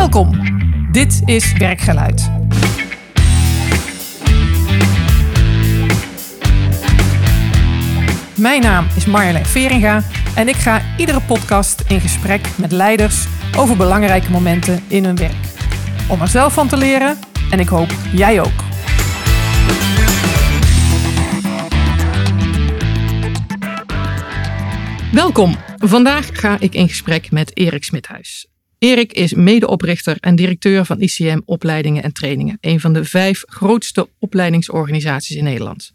Welkom. Dit is Werkgeluid. Mijn naam is Marjolein Veringa en ik ga iedere podcast in gesprek met leiders over belangrijke momenten in hun werk. Om er zelf van te leren en ik hoop jij ook. Welkom. Vandaag ga ik in gesprek met Erik Smithuis. Erik is medeoprichter en directeur van ICM Opleidingen en Trainingen, een van de vijf grootste opleidingsorganisaties in Nederland.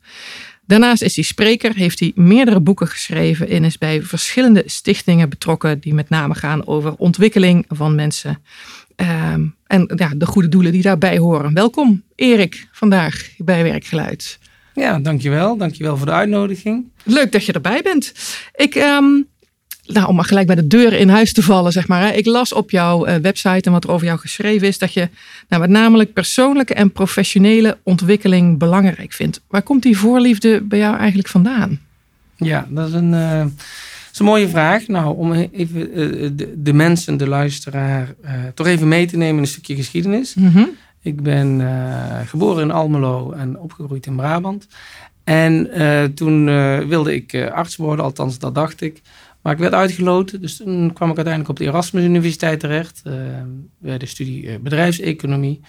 Daarnaast is hij spreker, heeft hij meerdere boeken geschreven en is bij verschillende stichtingen betrokken die met name gaan over ontwikkeling van mensen ehm, en ja, de goede doelen die daarbij horen. Welkom Erik vandaag bij Werkgeluid. Ja, dankjewel. Dankjewel voor de uitnodiging. Leuk dat je erbij bent. Ik, ehm, nou, om maar gelijk bij de deur in huis te vallen, zeg maar. Hè. Ik las op jouw uh, website en wat er over jou geschreven is, dat je nou, met namelijk persoonlijke en professionele ontwikkeling belangrijk vindt. Waar komt die voorliefde bij jou eigenlijk vandaan? Ja, dat is een, uh, is een mooie vraag. Nou, om even uh, de, de, mensen, de luisteraar, toch even mee te nemen in een stukje geschiedenis. Mm -hmm. Ik ben geboren in Almelo en opgegroeid in Brabant. En toen wilde ik arts worden, althans dat dacht ik. Maar ik werd uitgeloten, dus toen kwam ik uiteindelijk op de Erasmus Universiteit terecht. Uh, bij de studie uh, bedrijfseconomie.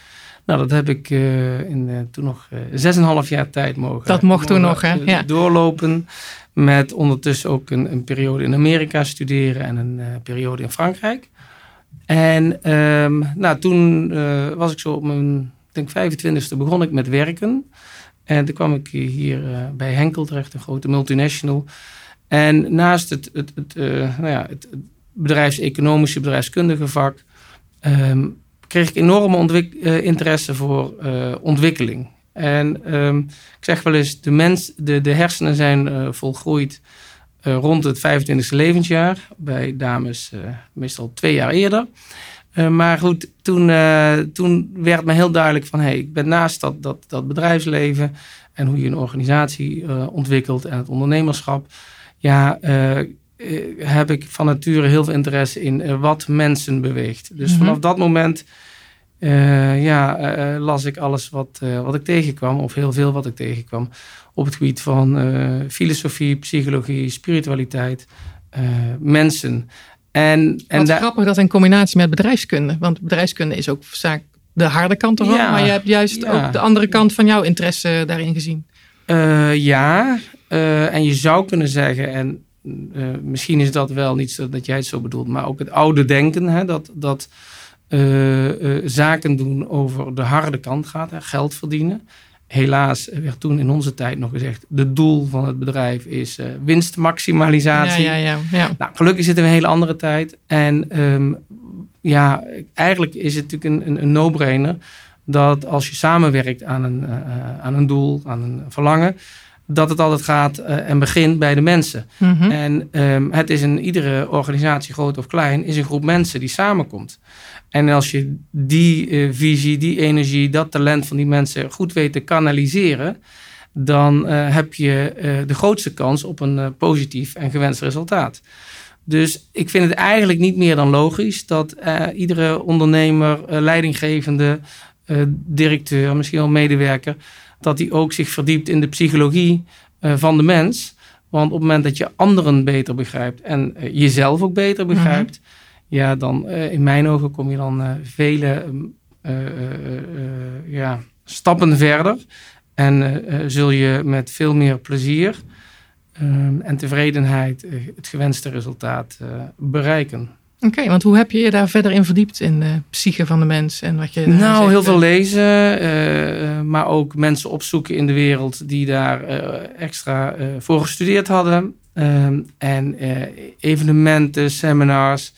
Nou, dat heb ik uh, in toen nog zes en half jaar tijd mogen. Dat mocht toen nog, hè? Ja. Doorlopen. Met ondertussen ook een, een, periode in Amerika studeren en een periode in Frankrijk. En um, nou, toen was ik zo op mijn, denk 25e begon ik met werken. En toen kwam ik hier bij Henkel terecht, een grote multinational. En naast het, het, het, uh, nou ja, het bedrijfseconomische, bedrijfskundige vak, um, kreeg ik enorme uh, interesse voor uh, ontwikkeling. En um, ik zeg wel eens, de, mens, de, de hersenen zijn volgroeid rond het 25e levensjaar. Bij dames meestal twee jaar eerder. maar goed, toen, toen werd me heel duidelijk van... hey, ik ben naast dat, dat bedrijfsleven en hoe je een organisatie ontwikkelt en het ondernemerschap ja, uh, heb ik van nature heel veel interesse in uh, wat mensen beweegt. Dus mm -hmm. vanaf dat moment uh, ja, las ik alles wat, wat ik tegenkwam, of heel veel wat ik tegenkwam, op het gebied van filosofie, psychologie, spiritualiteit, mensen. En, en wat grappig dat in combinatie met bedrijfskunde, want bedrijfskunde is ook vaak de harde kant ervan, ja, maar je hebt juist ja. ook de andere kant van jouw interesse daarin gezien. ja, uh, en je zou kunnen zeggen, en uh, misschien is dat wel niet zo dat jij het zo bedoelt, maar ook het oude denken, hè, dat, dat uh, zaken doen over de harde kant gaat, hè, geld verdienen. Helaas werd toen in onze tijd nog gezegd: de doel van het bedrijf is winstmaximalisatie. Ja, ja, ja. Nou, gelukkig zitten we in een hele andere tijd. En um, ja, eigenlijk is het natuurlijk een, een, een no-brainer dat als je samenwerkt aan een, aan een doel, aan een verlangen, dat het altijd gaat uh, en begint bij de mensen. Mm -hmm. En um, het is in iedere organisatie, groot of klein, is een groep mensen die samenkomt. En als je die uh, visie, die energie, dat talent van die mensen goed weet te kanaliseren, dan uh, heb je de grootste kans op een positief en gewenst resultaat. Dus ik vind het eigenlijk niet meer dan logisch dat iedere ondernemer, leidinggevende, directeur, misschien wel medewerker, dat hij ook zich verdiept in de psychologie uh, van de mens. Want op het moment dat je anderen beter begrijpt en uh, jezelf ook beter mhm. begrijpt, ja, dan uh, in mijn ogen kom je dan vele ja, stappen verder. En zul je met veel meer plezier en tevredenheid het gewenste resultaat bereiken. Oké, want hoe heb je je daar verder in verdiept in de psyche van de mens en wat je. Nou, heel veel lezen, uh, maar ook mensen opzoeken in de wereld die daar uh, extra uh, voor gestudeerd hadden. Ehm, en evenementen, seminars.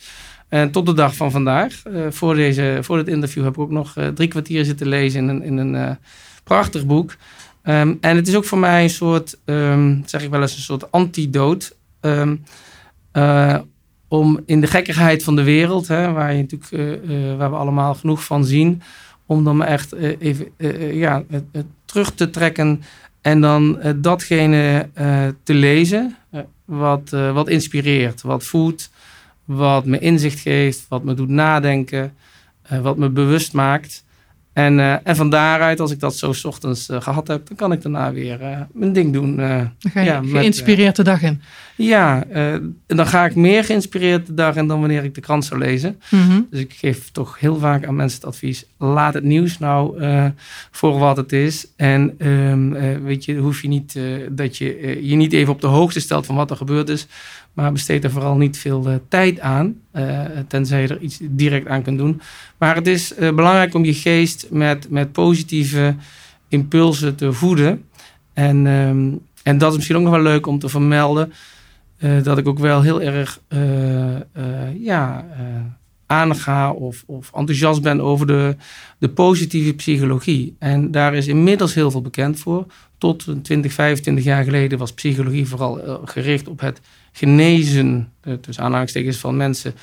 En tot de dag van vandaag. voor, deze, voor dit interview heb ik ook nog drie kwartier zitten lezen in een, in een prachtig boek. Um, en het is ook voor mij een soort, um, zeg ik wel eens, een soort antidoot om in de gekkigheid van de wereld, hè, waar, je natuurlijk, uh, uh, waar we allemaal genoeg van zien, om dan echt uh, even ja, terug te trekken en dan datgene te lezen wat, wat inspireert, wat voedt, wat me inzicht geeft, wat me doet nadenken. wat me bewust maakt. En, uh, en van daaruit, als ik dat zo s ochtends uh, gehad heb, dan kan ik daarna weer uh, mijn ding doen. ga je ja, geïnspireerd de dag in. Ja, en dan ga ik meer geïnspireerd de dag in dan wanneer ik de krant zou lezen. Mm -hmm. Dus ik geef toch heel vaak aan mensen het advies: laat het nieuws nou voor wat het is. En um, weet je, hoef je niet dat je je niet even op de hoogte stelt van wat er gebeurd is. Maar besteed er vooral niet veel uh, tijd aan, uh, tenzij je er iets direct aan kunt doen. Maar het is uh, belangrijk om je geest met, met positieve impulsen te voeden. En, um, en dat is misschien ook nog wel leuk om te vermelden. dat ik ook wel heel erg ja, aanga of, of enthousiast ben over de, de positieve psychologie. En daar is inmiddels heel veel bekend voor. Tot 20, 25 jaar geleden was psychologie vooral gericht op het genezen, uh, tussen aanhalingstekens, van mensen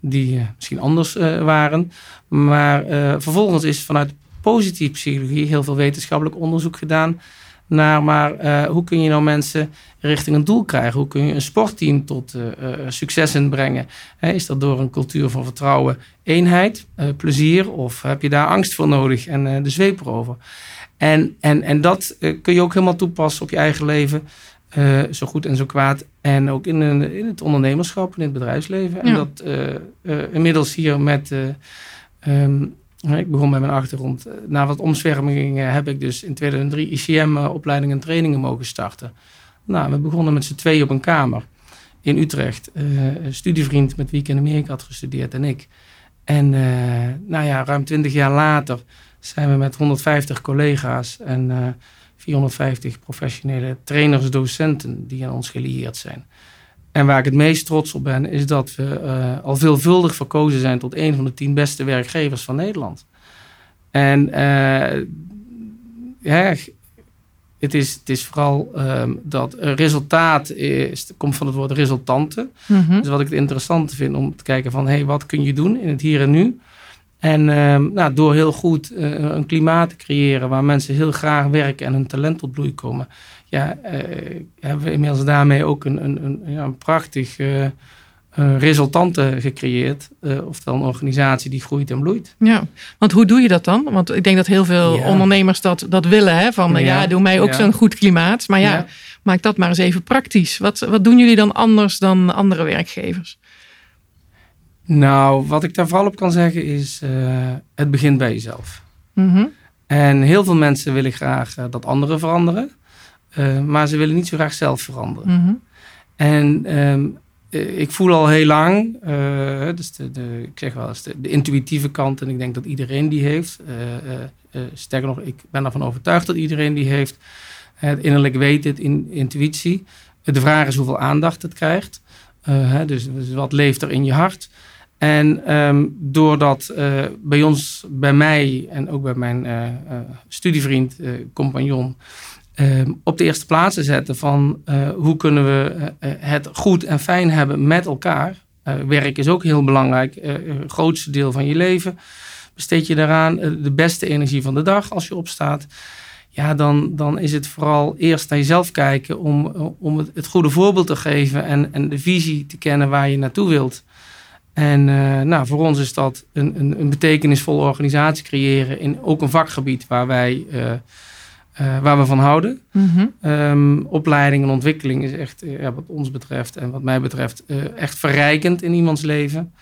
die uh, misschien anders uh, waren. Maar vervolgens is vanuit positieve psychologie heel veel wetenschappelijk onderzoek gedaan naar maar hoe kun je nou mensen richting een doel krijgen? Hoe kun je een sportteam tot successen brengen? is dat door een cultuur van vertrouwen, eenheid, plezier of heb je daar angst voor nodig en de zweep erover? En, en, en dat kun je ook helemaal toepassen op je eigen leven. Uh, zo goed en zo kwaad. En ook in, in het ondernemerschap, in het bedrijfsleven. En dat uh, inmiddels hier met. Um, ik begon bij mijn achtergrond. Na wat omzwervingen heb ik dus in 2003 ICM-opleidingen en trainingen mogen starten. Nou, we begonnen met z'n twee op een kamer in Utrecht. een studievriend met wie ik in Amerika had gestudeerd en ik. En nou ja, ruim twintig jaar later zijn we met 150 collega's en 450 professionele trainers, docenten die aan ons gelieerd zijn. En waar ik het meest trots op ben, is dat we uh, al veelvuldig verkozen zijn tot een van de tien beste werkgevers van Nederland. En uh, ja, het, is, het is vooral um, dat resultaat is, komt van het woord resultante. Mm -hmm. Dus wat ik het interessant vind om te kijken van, hé, hey, wat kun je doen in het hier en nu? En uh, nou, door heel goed uh, een klimaat te creëren waar mensen heel graag werken en hun talent tot bloei komen, ja, uh, hebben we inmiddels daarmee ook een, een, een, ja, een prachtig resultante gecreëerd. oftewel een organisatie die groeit en bloeit. Ja, want hoe doe je dat dan? Want ik denk dat heel veel ja. ondernemers dat, dat willen. Hè? Van ja, ja doe mij ook ja. zo'n goed klimaat. Maar ja, maak dat maar eens even praktisch. Wat, wat doen jullie dan anders dan andere werkgevers? Nou, wat ik daar vooral op kan zeggen is, uh, het begint bij jezelf. Mm -hmm. En heel veel mensen willen graag uh, dat anderen veranderen, uh, maar ze willen niet zo graag zelf veranderen. Mm -hmm. En um, ik voel al heel lang, dus de, de, ik zeg wel eens de, de, intuïtieve kant, en ik denk dat iedereen die heeft. sterker nog, ik ben ervan overtuigd dat iedereen die heeft. Het innerlijk weet het, in, intuïtie. De vraag is hoeveel aandacht het krijgt. dus, dus wat leeft er in je hart? En um, doordat uh, bij ons, bij mij en ook bij mijn uh, uh, studievriend, compagnon, ehm, op de eerste plaats te zetten van hoe kunnen we het goed en fijn hebben met elkaar. werk is ook heel belangrijk, het grootste deel van je leven. Besteed je daaraan de beste energie van de dag als je opstaat. Ja, dan, dan is het vooral eerst naar jezelf kijken om, om het, het goede voorbeeld te geven en, en de visie te kennen waar je naartoe wilt. En uh, nou, voor ons is dat een, een, een, betekenisvolle organisatie creëren in ook een vakgebied waar wij uh, uh, waar we van houden. Mm -hmm. um, opleiding en ontwikkeling is echt, ja, wat ons betreft en wat mij betreft, echt verrijkend in iemands leven.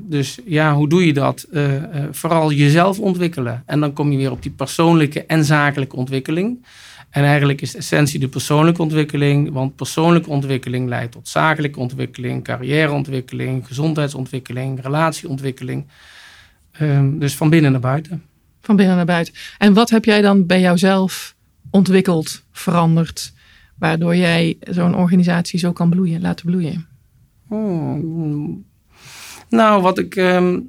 dus ja, hoe doe je dat? vooral jezelf ontwikkelen. En dan kom je weer op die persoonlijke en zakelijke ontwikkeling. En eigenlijk is de essentie de persoonlijke ontwikkeling, want persoonlijke ontwikkeling leidt tot zakelijke ontwikkeling, carrièreontwikkeling, gezondheidsontwikkeling, relatieontwikkeling. Um, dus van binnen naar buiten. Van binnen naar buiten. En wat heb jij dan bij jouzelf ontwikkeld, veranderd, waardoor jij zo'n organisatie zo kan bloeien, laten bloeien? Hmm. Nou, wat ik. Um,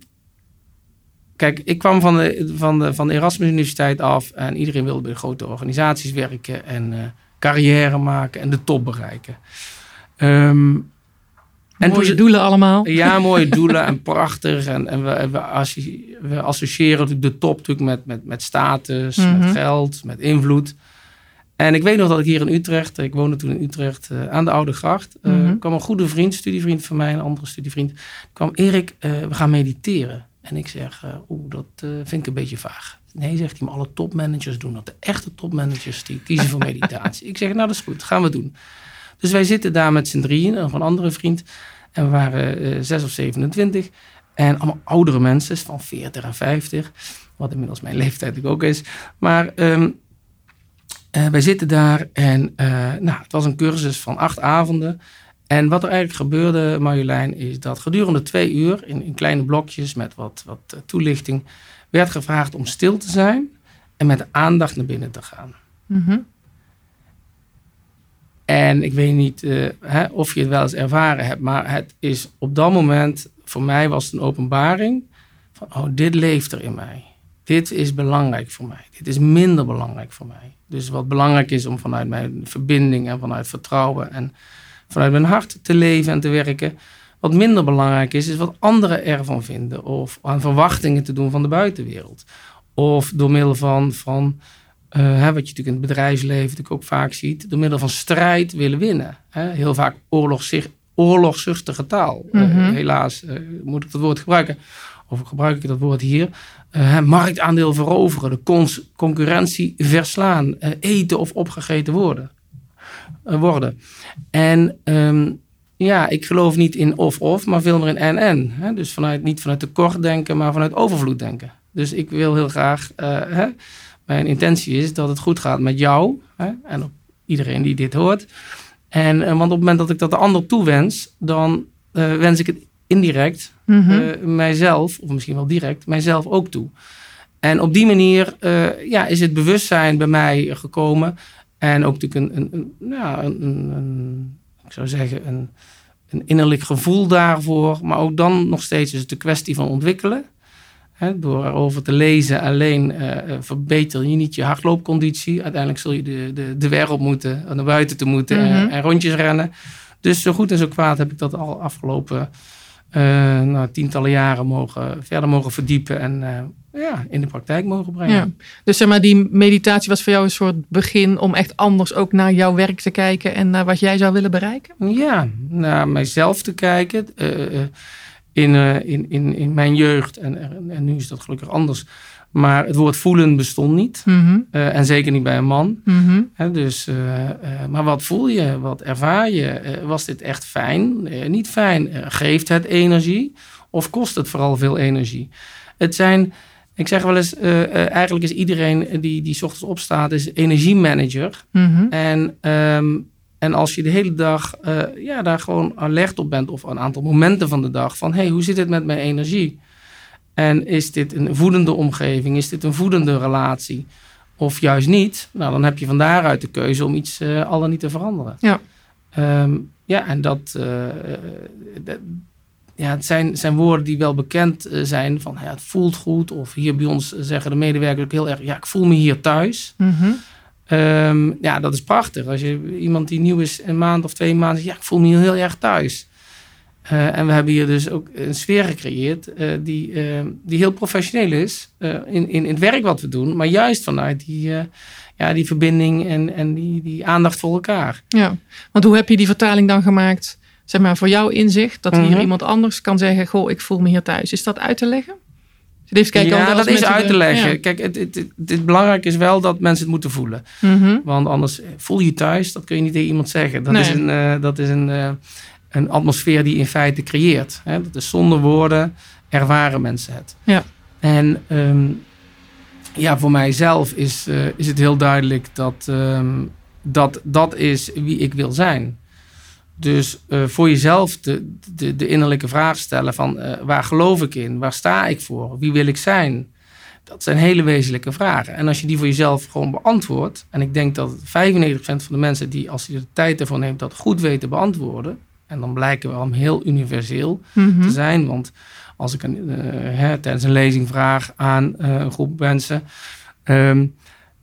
Kijk, ik kwam van de, van, de, van de Erasmus Universiteit af en iedereen wilde bij grote organisaties werken en uh, carrière maken en de top bereiken. Um, en mooie toen, doelen allemaal. Ja, mooie doelen en prachtig. En, en we, we, we associëren de top natuurlijk met, met, met status, mm -hmm. met geld, met invloed. En ik weet nog dat ik hier in Utrecht, ik woonde toen in Utrecht uh, aan de Oude Gracht, uh, mm -hmm. kwam een goede vriend, studievriend van mij, een andere studievriend, kwam Erik, we gaan mediteren. En ik zeg, oeh, dat vind ik een beetje vaag. Nee, zegt hij, maar alle topmanagers doen dat. De echte topmanagers die kiezen voor meditatie. ik zeg, nou dat is goed, gaan we doen. Dus wij zitten daar met z'n drieën, nog een andere vriend. En we waren zes of 27. En allemaal oudere mensen, van 40 en 50. Wat inmiddels mijn leeftijd ook is. Maar um, wij zitten daar en uh, nou, het was een cursus van acht avonden. En wat er eigenlijk gebeurde, Marjolein, is dat gedurende twee uur, in, in kleine blokjes met wat, wat eh, toelichting, werd gevraagd om stil te zijn en met aandacht naar binnen te gaan. Mm En ik weet niet uh, hè, of je het wel eens ervaren hebt, maar het is op dat moment, voor mij was het een openbaring van, oh, dit leeft er in mij. Dit is belangrijk voor mij. Dit is minder belangrijk voor mij. Dus wat belangrijk is om vanuit mijn verbinding en vanuit vertrouwen en vanuit mijn hart te leven en te werken. Wat minder belangrijk is, is wat anderen ervan vinden. Of aan verwachtingen te doen van de buitenwereld. Of door middel van, van uh, hè, wat je natuurlijk in het bedrijfsleven natuurlijk ook vaak ziet, door middel van strijd willen winnen. Hè? Heel vaak oorlogszuchtige taal. Mm helaas uh, moet ik dat woord gebruiken. Of gebruik ik dat woord hier? Marktaandeel veroveren, de concurrentie verslaan, eten of opgegeten worden. Worden. En um, ja, ik geloof niet in of-of, maar veel meer in en-en. Dus vanuit, niet vanuit tekort denken, maar vanuit overvloed denken. Dus ik wil heel graag, uh, hè, mijn intentie is dat het goed gaat met jou hè, en op iedereen die dit hoort. En, uh, want op het moment dat ik dat de ander toewens, dan uh, wens ik het indirect mm -hmm. mijzelf, of misschien wel direct, mijzelf ook toe. En op die manier ja, is het bewustzijn bij mij gekomen. En ook natuurlijk een, een, een, ja, een, een ik zou zeggen, een, een innerlijk gevoel daarvoor. Maar ook dan nog steeds is het een kwestie van ontwikkelen. He, door erover te lezen alleen uh, verbeter je niet je hardloopconditie. Uiteindelijk zul je de, de, de wereld moeten, naar buiten te moeten en, mhm. en, rondjes rennen. Dus zo goed en zo kwaad heb ik dat al afgelopen uh, nou, tientallen jaren mogen, verder mogen verdiepen. En ja, in de praktijk mogen brengen. Ja. Dus zeg maar, die meditatie was voor jou een soort begin om echt anders ook naar jouw werk te kijken en naar wat jij zou willen bereiken? Ja, naar mijzelf te kijken. Uh, in, uh, in, in, in mijn jeugd, en, en nu is dat gelukkig anders. Maar het woord voelen bestond niet. Mm -hmm. uh, en zeker niet bij een man. Mm -hmm. dus, maar wat voel je? Wat ervaar je? was dit echt fijn? niet fijn? geeft het energie? Of kost het vooral veel energie? Het zijn ik zeg wel eens, uh, uh, eigenlijk is iedereen die, die ochtends opstaat, is energiemanager. Mm en, um, en als je de hele dag uh, ja, daar gewoon alert op bent, of een aantal momenten van de dag, van hey, hoe zit het met mijn energie? En is dit een voedende omgeving? Is dit een voedende relatie? Of juist niet? Nou, dan heb je van daaruit de keuze om iets al dan niet te veranderen. Ja. Um, ja, en dat, ja, het zijn, zijn woorden die wel bekend eh, zijn van ja, het voelt goed. Of hier bij ons zeggen de medewerkers ook heel erg, ja, ik voel me hier thuis. Mm ja, dat is prachtig. Als je iemand die nieuw is, een maand of twee maanden, ja, ik voel me hier heel erg thuis. Uh, en we hebben hier dus ook een sfeer gecreëerd uh, die, uh, die heel professioneel is in, in, in het werk wat we doen, maar juist vanuit die, ja, die verbinding en, en die, die aandacht voor elkaar. Ja, want hoe heb je die vertaling dan gemaakt zeg maar, voor jouw inzicht, dat hier mhm. iemand anders kan zeggen: Goh, ik voel me hier thuis. Is dat uit te leggen? Even kijken, ja, dat is uit te leggen. Kijk, het, het, het, het, belangrijk is wel dat mensen het moeten voelen. Mhm. Want anders voel je thuis, dat kun je niet tegen iemand zeggen. Dat is, een, uh, dat is een, uh, een atmosfeer die in feite creëert. Hè? Dat is zonder woorden ervaren mensen het. Ja. En um, ja, voor mijzelf is, uh, is het heel duidelijk dat, um, dat dat is wie ik wil zijn. Dus uh, voor jezelf de, de, de, innerlijke vraag stellen van uh, waar geloof ik in? Waar sta ik voor? Wie wil ik zijn? Dat zijn hele wezenlijke vragen. En als je die voor jezelf gewoon beantwoordt, en ik denk dat 95% van de mensen die als je de tijd ervoor neemt dat goed weten beantwoorden, en dan blijken we al heel universeel te zijn, want als ik een, uh, hè, tijdens een lezing vraag aan een groep mensen, um,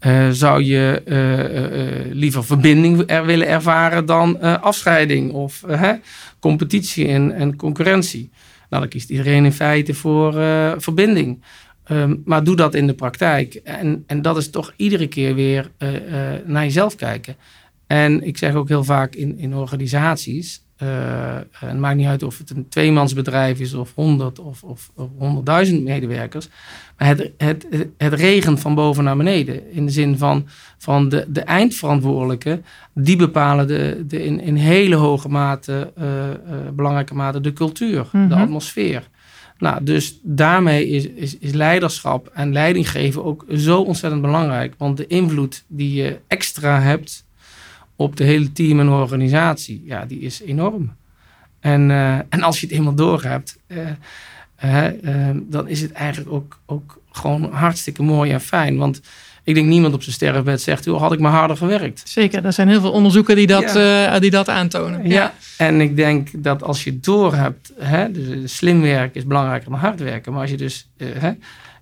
uh, zou je uh, uh, liever verbinding er willen ervaren dan afscheiding of competitie en, en, concurrentie? Nou, dan kiest iedereen in feite voor verbinding. Um, maar doe dat in de praktijk. En, en dat is toch iedere keer weer naar jezelf kijken. En ik zeg ook heel vaak in, in organisaties: het maakt niet uit of het een tweemansbedrijf is of honderd of, of, of honderdduizend medewerkers. Maar het, het, het regent van boven naar beneden. In de zin van, van de, de eindverantwoordelijke, die bepalen de, de in, in hele hoge mate, belangrijke mate, de cultuur, de mhm. atmosfeer. Nou, dus daarmee is, is, is leiderschap en leiding geven ook zo ontzettend belangrijk. Want de invloed die je extra hebt op de hele team en organisatie, ja, die is enorm. En, uh, en als je het eenmaal door hebt, uh, uh, dan is het eigenlijk ook, ook gewoon hartstikke mooi en fijn. Want ik denk niemand op zijn sterfbed zegt, hoe had ik maar harder gewerkt. Zeker, er zijn heel veel onderzoeken die dat, ja. die dat aantonen. Ja. en ik denk dat als je door hebt, hè, dus slim werken is belangrijker dan hard werken. Maar als je dus hè,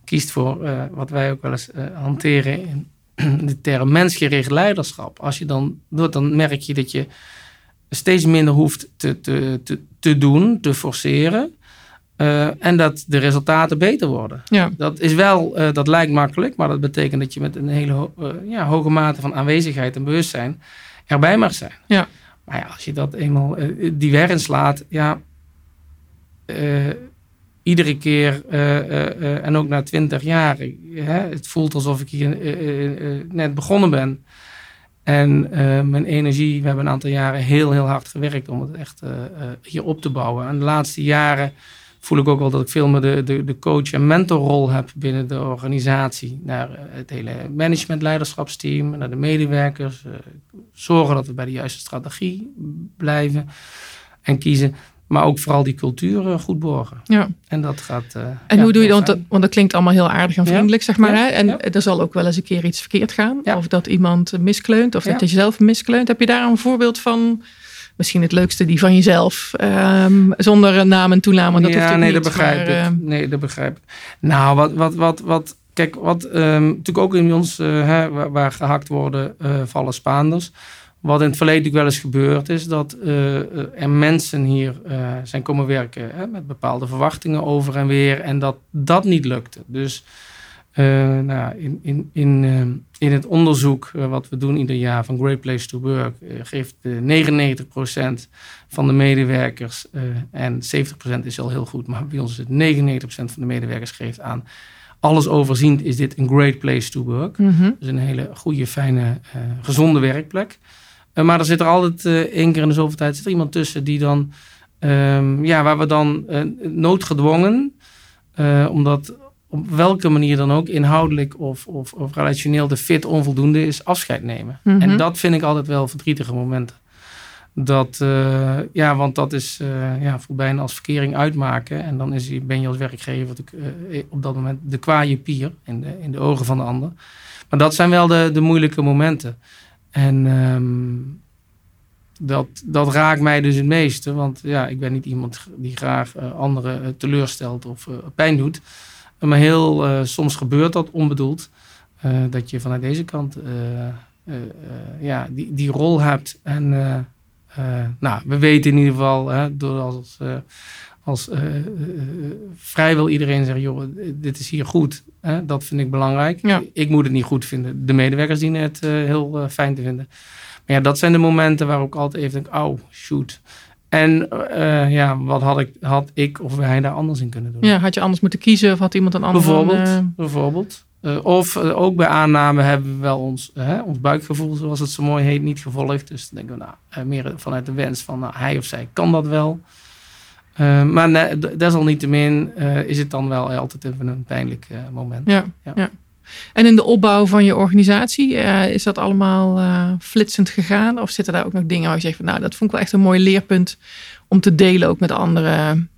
kiest voor wat wij ook wel eens hanteren in de term mensgericht leiderschap. Als je dan doet, dan merk je dat je steeds minder hoeft te, te, te, te doen, te forceren. Uh, en dat de resultaten beter worden. Ja. Dat is wel, uh, dat lijkt makkelijk, maar dat betekent dat je met een hele ho uh, ja, hoge mate van aanwezigheid en bewustzijn erbij mag zijn. Ja. Maar ja, als je dat eenmaal die weer inslaat, ja, iedere keer uh, uh, en ook na twintig jaar, het voelt alsof ik hier net begonnen ben. En mijn energie, we hebben een aantal jaren heel, heel hard gewerkt om het echt hier op te bouwen. En de laatste jaren voel ik ook wel dat ik veel meer de, de, de coach- en mentorrol heb binnen de organisatie. Naar het hele management-leiderschapsteam, naar de medewerkers. zorgen dat we bij de juiste strategie blijven en kiezen. Maar ook vooral die cultuur uh, goed borgen. Ja. En dat gaat. Uh, en hoe doe je dat? Want dat klinkt allemaal heel aardig en vriendelijk, zeg maar. Hè? En er zal ook wel eens een keer iets verkeerd gaan. Of dat iemand miskleunt, of dat je zelf miskleunt. Heb je daar een voorbeeld van? Misschien het leukste, die van jezelf. Um, zonder naam en toename. Dat ja, nee, dat begrijp ik. Uh, nee, dat begrijp ik. Nou, wat, wat, wat, wat kijk, wat um, natuurlijk ook in ons, hè, waar, waar, gehakt worden, vallen Spaanders. Wat in het verleden natuurlijk wel eens gebeurd is, dat uh, er mensen hier uh, zijn komen werken hè, met bepaalde verwachtingen over en weer en dat dat niet lukte. Dus uh, nou, in, in, in, in het onderzoek wat we doen ieder jaar van Great Place to Work geeft 99% van de medewerkers en 70% is al heel goed, maar bij ons is het 99% van de medewerkers geeft aan alles overziend is dit een great place to work. Mm -hmm. Dus een hele goede, fijne, gezonde werkplek. Eh, maar er zit er altijd uh, één keer in de zoveel tijd zit er iemand tussen die dan, um, ja, waar we dan uh, noodgedwongen, omdat op welke manier dan ook, inhoudelijk of, of, of relationeel de fit onvoldoende is, afscheid nemen. En mhm. dat vind ik altijd wel verdrietige momenten. Dat, ja, want dat is uh, ja, bijna als verkering uitmaken. En dan is, ben je als werkgever uh, op dat moment de kwaaie pier in de, in de ogen van de ander. Maar dat zijn wel de, de moeilijke momenten. En um, dat, dat raakt mij dus het meeste. Want ja, ik ben niet iemand die graag uh, anderen uh, teleurstelt of uh, pijn doet. Maar heel soms gebeurt dat onbedoeld. dat je vanuit deze kant ja, die, die rol hebt. En nou, we weten in ieder geval, hè, door als, als vrijwel iedereen zegt, joh, dit is hier goed. Hè, dat vind ik belangrijk. Ja. Ik moet het niet goed vinden. De medewerkers dienen het heel fijn te vinden. Maar ja, dat zijn de momenten waar ik altijd even denk, oh, shoot. En uh, ja, wat had ik, had ik of wij daar anders in kunnen doen? Ja, had je anders moeten kiezen of had iemand een ander... Bijvoorbeeld, uh... bijvoorbeeld. Uh, of ook bij aanname hebben we wel ons, ons buikgevoel, zoals het zo mooi heet, niet gevolgd. Dus dan denken we, nou, meer vanuit de wens van nou, hij of zij kan dat wel. Maar ne, desalniettemin is het dan wel altijd even een pijnlijk moment. ja. ja. En in de opbouw van je organisatie, is dat allemaal flitsend gegaan? Of zitten daar ook nog dingen waar je zegt van nou, dat vond ik wel echt een mooi leerpunt om te delen ook met anderen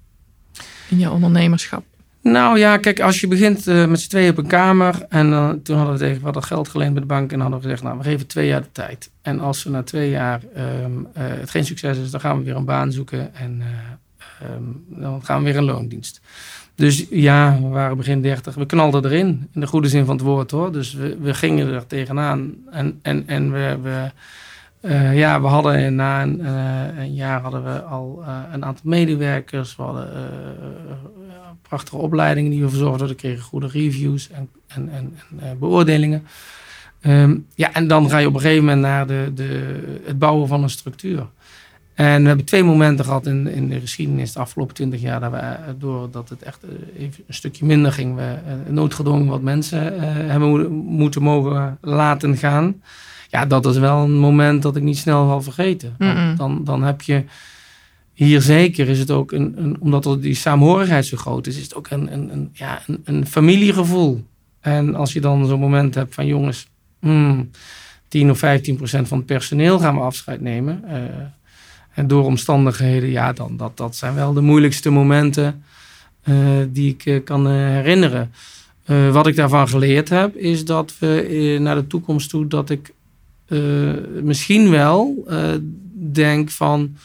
in je ondernemerschap? Nou ja, kijk, als je begint met z'n tweeën op een kamer. En toen hadden we tegen wat geld geleend bij de bank. En hadden we gezegd, nou, we geven twee jaar de tijd. En als we na twee jaar um, het geen succes is, dan gaan we weer een baan zoeken. En um, dan gaan we weer een loondienst. Dus ja, we waren begin 30. We knalden erin, in de goede zin van het woord hoor. Dus we, we gingen er tegenaan. En, en, en we, we, uh, ja, we hadden na een, uh, een, jaar hadden we al uh, een aantal medewerkers. We hadden prachtige opleidingen die we verzorgden. We kregen goede reviews en, en, en, en beoordelingen. Um, ja, en dan ga je op een gegeven moment naar de, de, het bouwen van een structuur. En we hebben twee momenten gehad in, in de geschiedenis de afgelopen twintig jaar. Dat we, eh, doordat het echt eh, even een stukje minder ging, we uh, noodgedwongen wat mensen uh, hebben moeten mogen laten gaan. Ja, dat is wel een moment dat ik niet snel zal vergeten. Dan, dan heb je hier zeker is het ook, een, een, omdat die saamhorigheid zo groot is, is het ook een, een, een ja, een, een, familiegevoel. En als je dan zo'n moment hebt van jongens, hmm, 10 of 15 procent van het personeel gaan we afscheid nemen. Uh, en door omstandigheden, ja, dan, dat, dat zijn wel de moeilijkste momenten uh, die ik uh, kan herinneren. wat ik daarvan geleerd heb, is dat we naar de toekomst toe, dat ik misschien wel denk van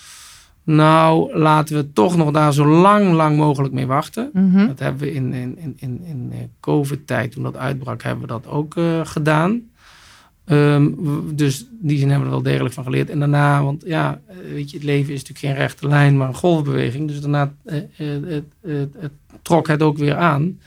nou, laten we toch nog daar zo lang, lang mogelijk mee wachten. Mhm. Dat hebben we in, in, in, in, in eh, COVID-tijd, toen dat uitbrak, hebben we dat ook uh, gedaan. Um, dus die zin hebben we er wel degelijk van geleerd. En daarna, want ja, eh, weet je, het leven is natuurlijk geen rechte lijn, maar een golfbeweging. Dus daarna het, het, trok het ook weer aan.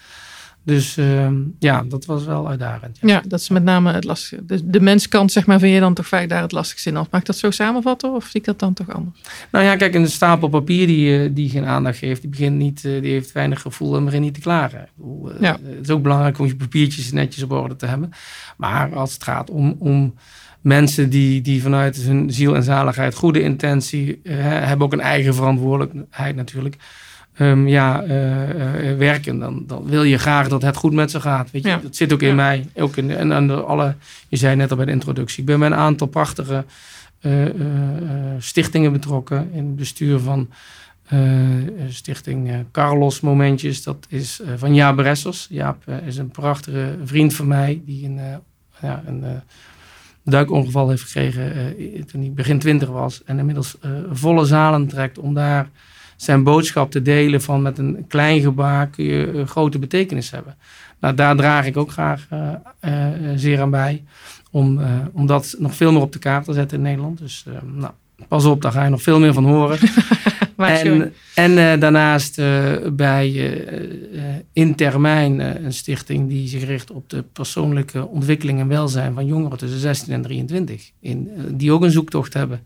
Dus uh, ja, dat was wel uitdagend. Ja, ja dat is met name het lastige. De, de menskant, zeg maar, vind je dan toch vaak daar het lastigste in. Mag ik dat zo samenvatten of zie ik dat dan toch anders? Nou ja, kijk, een stapel papier die, eh, die geen aandacht geeft, die, begint niet, eh, die heeft weinig gevoel en begint niet te klagen. Bedoel, ja. Het is ook belangrijk om je papiertjes netjes op orde te hebben. Maar als het gaat om, om mensen die, die vanuit hun ziel en zaligheid, goede intentie, hebben ook een eigen verantwoordelijkheid natuurlijk um, ja, uh, uh, werken, dan, dan wil je graag dat het goed met ze gaat. Weet je? Ja. Dat zit ook in ja. mij. Ook in, en alle, je zei net al bij de introductie, ik ben bij een aantal prachtige uh, stichtingen betrokken in het bestuur van stichting Carlos Momentjes. Dat is van Jaap Bressers. Jaap is een prachtige vriend van mij die een, ja, een duikongeval heeft gekregen toen hij begin twintig was. En inmiddels volle zalen trekt om daar zijn boodschap te delen van met een klein gebaar kun je een grote betekenis hebben. Nou, daar draag ik ook graag uh, uh, zeer aan bij. Om, uh, om dat nog veel meer op de kaart te zetten in Nederland. Dus nou, pas op, daar ga je nog veel meer van horen. en en daarnaast bij Intermijn, een stichting die zich richt op de persoonlijke ontwikkeling en welzijn van jongeren tussen 16 en 23. In, die ook een zoektocht hebben.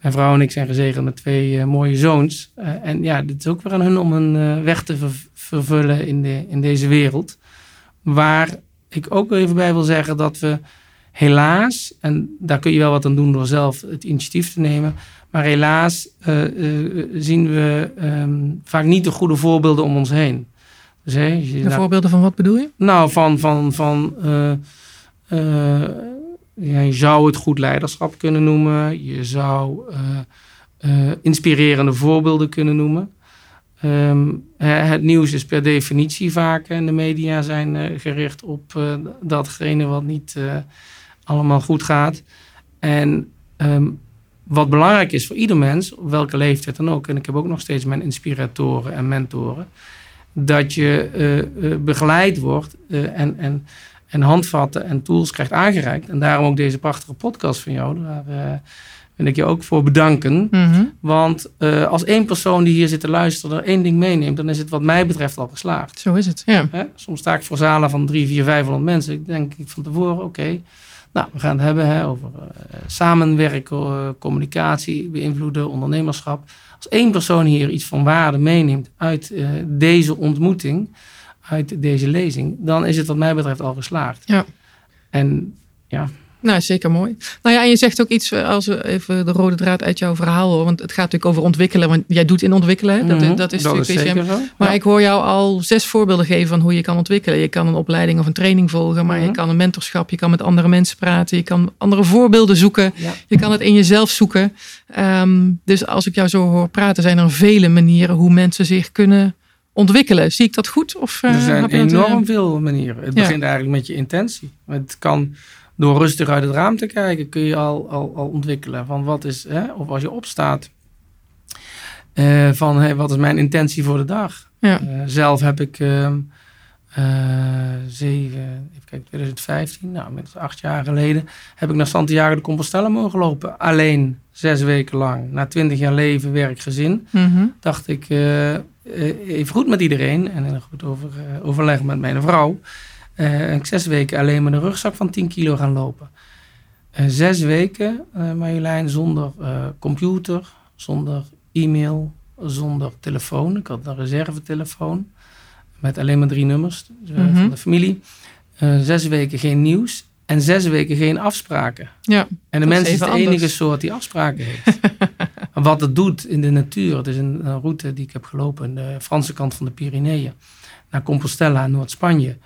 Mijn vrouw en ik zijn gezegend met twee uh, mooie zoons. Uh, en ja, het is ook weer aan hun om een uh, weg te ver vervullen in, de, in deze wereld. Waar ik ook even bij wil zeggen dat we helaas, en daar kun je wel wat aan doen door zelf het initiatief te nemen. Maar helaas zien we um, vaak niet de goede voorbeelden om ons heen. Dus, de nou, voorbeelden van wat bedoel je? Nou, van, van, van je zou het goed leiderschap kunnen noemen. Je zou uh, uh, inspirerende voorbeelden kunnen noemen. Um, het nieuws is per definitie vaak en de media zijn uh, gericht op datgene wat niet allemaal goed gaat. En um, wat belangrijk is voor ieder mens, op welke leeftijd dan ook, en ik heb ook nog steeds mijn inspiratoren en mentoren, dat je begeleid wordt en, en en handvatten en tools krijgt aangereikt. En daarom ook deze prachtige podcast van jou. Daar uh, wil ik je ook voor bedanken. Mm -hmm. Want uh, als één persoon die hier zit te luisteren er één ding meeneemt, dan is het wat mij betreft al geslaagd. Zo is het, ja. Hè? Soms sta ik voor zalen van drie, vier, vijfhonderd mensen. Ik denk ik van tevoren, oké, okay, nou, we gaan het hebben hè, over uh, samenwerken, communicatie, beïnvloeden, ondernemerschap. Als één persoon hier iets van waarde meeneemt uit deze ontmoeting uit deze lezing, dan is het wat mij betreft al geslaagd. Ja. En ja. Nou, zeker mooi. Nou ja, en je zegt ook iets, eh, als we even de rode draad uit jouw verhaal horen, want het gaat natuurlijk over ontwikkelen, want jij doet in ontwikkelen, dat, mm -hmm. dat is dat natuurlijk is zeker zo. Maar ja. ik hoor jou al zes voorbeelden geven van hoe je kan ontwikkelen. Je kan een opleiding of een training volgen, maar mm -hmm. je kan een mentorschap, je kan met andere mensen praten, je kan andere voorbeelden zoeken, ja. je kan het in jezelf zoeken. Um, dus als ik jou zo hoor praten, zijn er vele manieren hoe mensen zich kunnen ontwikkelen. Zie ik dat goed? Of, er zijn enorm veel manieren. Het ja. begint eigenlijk met je intentie. Het kan door rustig uit het raam te kijken, kun je al, al, al ontwikkelen. Van wat is, hè, of als je opstaat, uh, van hey, wat is mijn intentie voor de dag? Ja. Uh, zelf heb ik uh, zeven, even kijken, 2015, nou, met acht jaar geleden, heb ik naar Santiago de Compostela mogen lopen. Alleen zes weken lang. Na twintig jaar leven, werk, gezin, mm -hmm. dacht ik even goed met iedereen en een goed over, uh, overleg met mijn vrouw. Uh, ik zes weken alleen met een rugzak van 10 kilo gaan lopen. zes weken, Marjolein, zonder computer, zonder e-mail, zonder telefoon. Ik had een reservetelefoon met alleen maar drie nummers mm van de familie. zes weken geen nieuws en zes weken geen afspraken. Ja, en de mens is de enige soort die afspraken heeft. wat het doet in de natuur. Het is een, route die ik heb gelopen aan de Franse kant van de Pyreneeën. Naar Compostela, Noord-Spanje.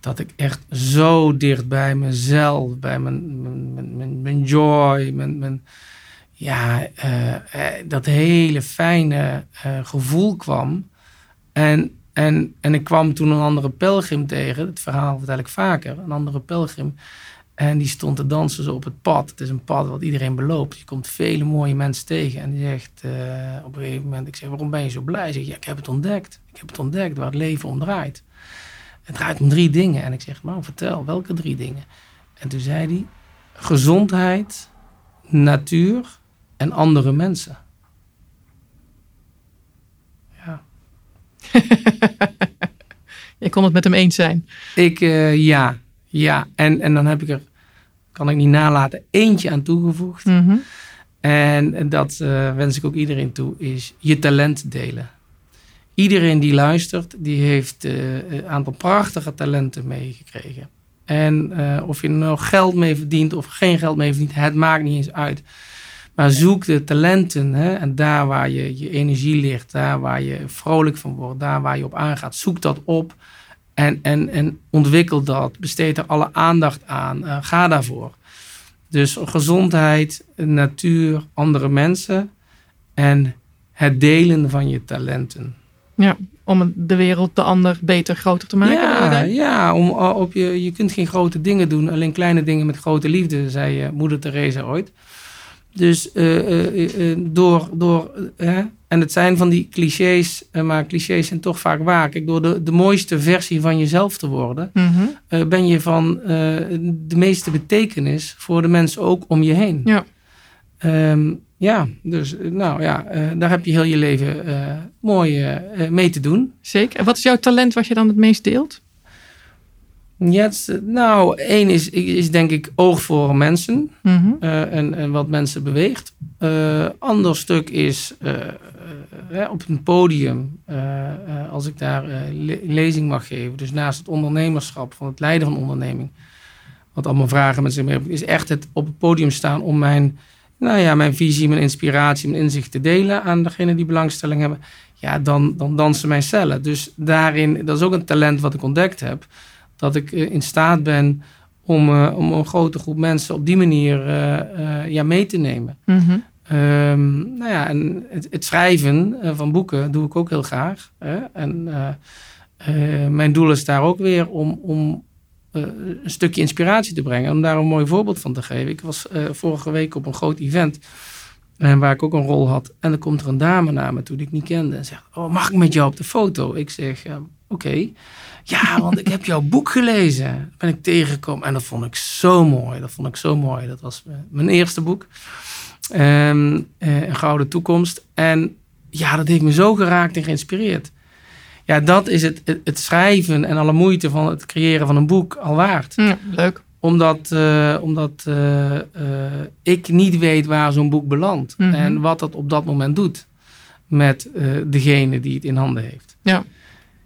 Dat ik echt zo dicht bij mezelf, bij mijn, mijn, mijn, mijn joy, mijn, mijn ja, uh, dat hele fijne uh, gevoel kwam. En, en, en ik kwam toen een andere pelgrim tegen. Het verhaal vertel ik vaker. Een andere pelgrim en die stond te dansen zo op het pad. Het is een pad wat iedereen beloopt. Je komt vele mooie mensen tegen. En die zegt uh, op een gegeven moment, ik zeg, waarom ben je zo blij? Zegt, ja, ik heb het ontdekt. Ik heb het ontdekt waar het leven om draait. Het draait om drie dingen. En ik zeg, nou vertel, welke drie dingen? En toen zei hij, gezondheid, natuur en andere mensen. Ja. je kon het met hem eens zijn. Ik, uh, ja. Ja, en, en dan heb ik er, kan ik niet nalaten, eentje aan toegevoegd. Mhm. En dat uh, wens ik ook iedereen toe, is je talent delen. Iedereen die luistert, die heeft uh, een aantal prachtige talenten meegekregen. En uh, of je er nou geld mee verdient of geen geld mee verdient, het maakt niet eens uit. Maar zoek de talenten hè, en daar waar je je energie ligt, daar waar je vrolijk van wordt, daar waar je op aangaat, zoek dat op. En, en, en ontwikkel dat. Besteed er alle aandacht aan. Uh, ga daarvoor. Dus gezondheid, natuur, andere mensen en het delen van je talenten. Ja, om de wereld de ander beter, groter te maken. Ja, ja om, op je, je kunt geen grote dingen doen, alleen kleine dingen met grote liefde, zei moeder Teresa ooit. Dus uh, door, door en het zijn van die clichés, maar clichés zijn toch vaak waar. Kijk, door de, de mooiste versie van jezelf te worden, mhm. ben je van de meeste betekenis voor de mensen ook om je heen. Ja. Um, ja, dus nou ja, daar heb je heel je leven mooi mee te doen. Zeker. En wat is jouw talent wat je dan het meest deelt? Ja, nou, één is, is denk ik oog voor mensen mhm. uh, en, en wat mensen beweegt. Uh, ander stuk is uh, op een podium, als ik daar le lezing mag geven, dus naast het ondernemerschap, van het leiden van onderneming, wat allemaal vragen met zich mee is echt het op het podium staan om mijn, nou ja, mijn visie, mijn inspiratie, mijn inzicht te delen aan degene die belangstelling hebben. Ja, dan, dan dansen mijn cellen. Dus daarin, dat is ook een talent wat ik ontdekt heb dat ik eh, in staat ben om, uh, om een grote groep mensen op die manier uh, ja, mee te nemen. Mm -hmm. nou ja, en het, het schrijven van boeken doe ik ook heel graag. Hè? En mijn doel is daar ook weer om, om een stukje inspiratie te brengen. Om daar een mooi voorbeeld van te geven. Ik was vorige week op een groot event. En waar ik ook een rol had. En dan komt er een dame naar me toe die ik niet kende. En zegt, oh, mag ik met jou op de foto? Ik zeg, oké. Ja, want ik heb jouw boek gelezen. Ben ik tegengekomen. En dat vond ik zo mooi. Dat vond ik zo mooi. Dat was mijn eerste boek. Um, een Gouden Toekomst. En ja, dat heeft me zo geraakt en geïnspireerd. Ja, dat is het, het, schrijven en alle moeite van het creëren van een boek al waard. Leuk. Omdat, uh, omdat uh, ik niet weet waar zo'n boek belandt. Mhm. En wat dat op dat moment doet met degene die het in handen heeft. Ja.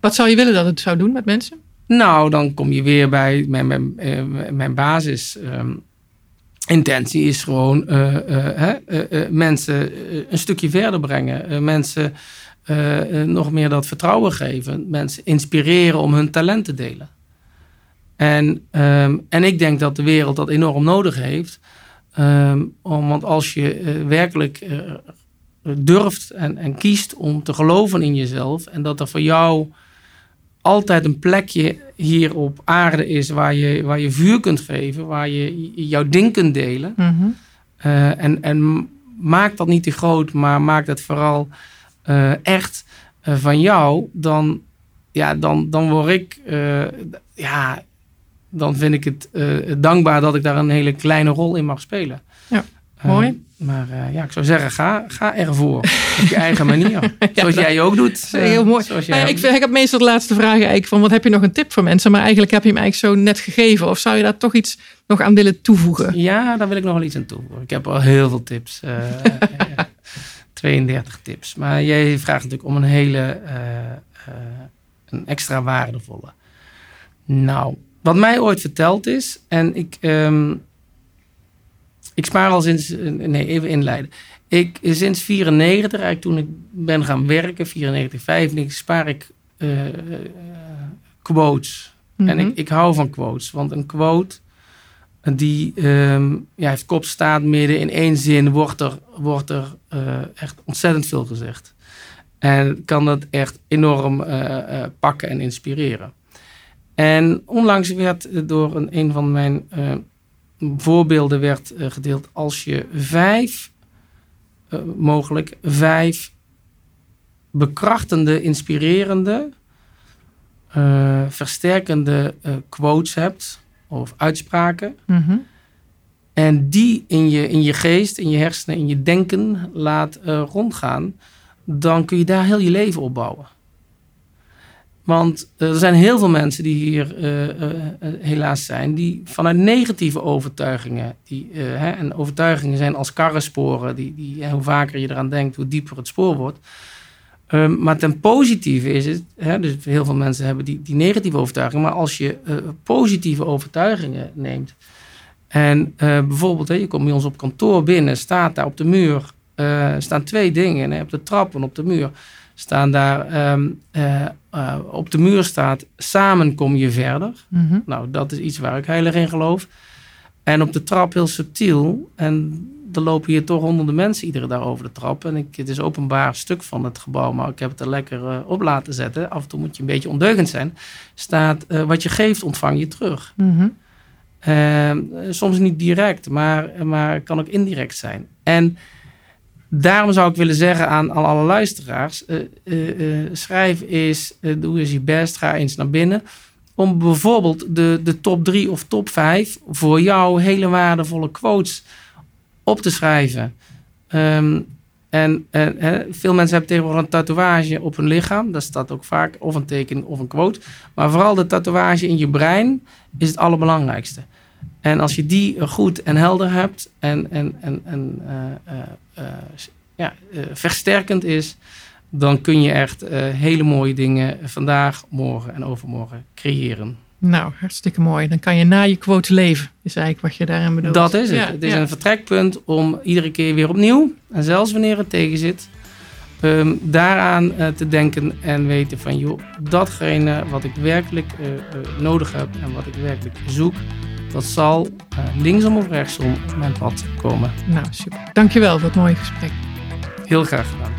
Wat zou je willen dat het zou doen met mensen? Nou, dan kom je weer bij mijn, mijn, eh, mijn basis. Um, intentie is gewoon uh, uh, uh, mensen een stukje verder brengen. mensen nog meer dat vertrouwen geven. Mensen inspireren om hun talent te delen. En, um, en ik denk dat de wereld dat enorm nodig heeft. Um, om, want als je werkelijk durft en, en kiest om te geloven in jezelf. En dat er voor jou altijd een plekje hier op aarde is waar je, waar je vuur kunt geven, waar je jouw ding kunt delen. Mhm. Uh, en, en maak dat niet te groot, maar maak dat vooral uh, echt uh, van jou. Dan, ja, dan, dan word ik, ja, dan vind ik het dankbaar dat ik daar een hele kleine rol in mag spelen. Ja, mooi. maar uh, ja, ik zou zeggen, ga, ga ervoor. Op je eigen manier. Zoals jij ook doet. Uh, heel mooi. Ja, ik, ik heb meestal de laatste vraag eigenlijk van, wat heb je nog een tip voor mensen? Maar eigenlijk heb je hem eigenlijk zo net gegeven. Of zou je daar toch iets nog aan willen toevoegen? Ja, daar wil ik nog wel iets aan toevoegen. Ik heb al heel veel tips. Uh, 32 tips. Maar jij vraagt natuurlijk om een hele, een extra waardevolle. Nou, wat mij ooit verteld is, en ik, um, ik spaar al sinds, nee, even inleiden. Ik, sinds 94, eigenlijk toen ik ben gaan werken, 94, 95, spaar ik uh, quotes. Mm -hmm. En ik, ik hou van quotes, want een quote die um, ja, heeft kop staat midden in één zin, wordt er, wordt er uh, echt ontzettend veel gezegd. En kan dat echt enorm uh, pakken en inspireren. En onlangs werd door een, een van mijn uh, voorbeelden werd, uh, gedeeld. Als je vijf, uh, mogelijk vijf bekrachtende, inspirerende, versterkende quotes hebt of uitspraken. Mm -hmm. En die in je, in je geest, in je hersenen, in je denken laat rondgaan. Dan kun je daar heel je leven op bouwen. Want er zijn heel veel mensen die hier uh, uh, helaas zijn, die vanuit negatieve overtuigingen, die, hè, en overtuigingen zijn als karrensporen, die, die, hoe vaker je eraan denkt, hoe dieper het spoor wordt. Um, maar ten positieve is het, hè, dus heel veel mensen hebben die, die negatieve overtuigingen, maar als je positieve overtuigingen neemt, en bijvoorbeeld, hè, je komt bij ons op kantoor binnen, staat daar op de muur, staan twee dingen, hè, op de trap en op de muur staan daar um, uh, uh, op de muur staat: samen kom je verder. Mm -hmm. Nou, dat is iets waar ik heilig in geloof. En op de trap heel subtiel. En er lopen hier toch honderden mensen iedere dag over de trap. En ik, het is openbaar stuk van het gebouw, maar ik heb het er lekker uh, op laten zetten. Af en toe moet je een beetje ondeugend zijn. Staat: wat je geeft, ontvang je terug. Mm -hmm. soms niet direct, maar, maar kan ook indirect zijn. En daarom zou ik willen zeggen aan, alle luisteraars: uh, uh, uh, schrijf eens, doe eens je best, ga eens naar binnen. Om bijvoorbeeld de, de top 3 of top 5 voor jou hele waardevolle quotes op te schrijven. Um, en veel mensen hebben tegenwoordig een tatoeage op hun lichaam. Dat staat ook vaak of een teken of een quote. Maar vooral de tatoeage in je brein is het allerbelangrijkste. En als je die goed en helder hebt en, en, en, en uh, uh, ja, versterkend is, dan kun je echt hele mooie dingen vandaag, morgen en overmorgen creëren. Nou, hartstikke mooi. Dan kan je na je quote leven, is eigenlijk wat je daarin bedoelt. Dat is het. Ja, het is ja. een vertrekpunt om iedere keer weer opnieuw, en zelfs wanneer het tegen zit, um, daaraan uh, te denken en weten van, joh, datgene wat ik werkelijk uh, uh, nodig heb en wat ik werkelijk zoek, dat zal linksom of rechtsom op mijn pad komen. Nou, super. Dankjewel voor het mooie gesprek. Heel graag gedaan.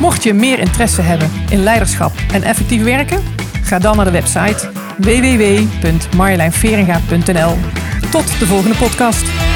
Mocht je meer interesse hebben in leiderschap en effectief werken, ga dan naar de website www.marjolijnveringa.nl. Tot de volgende podcast.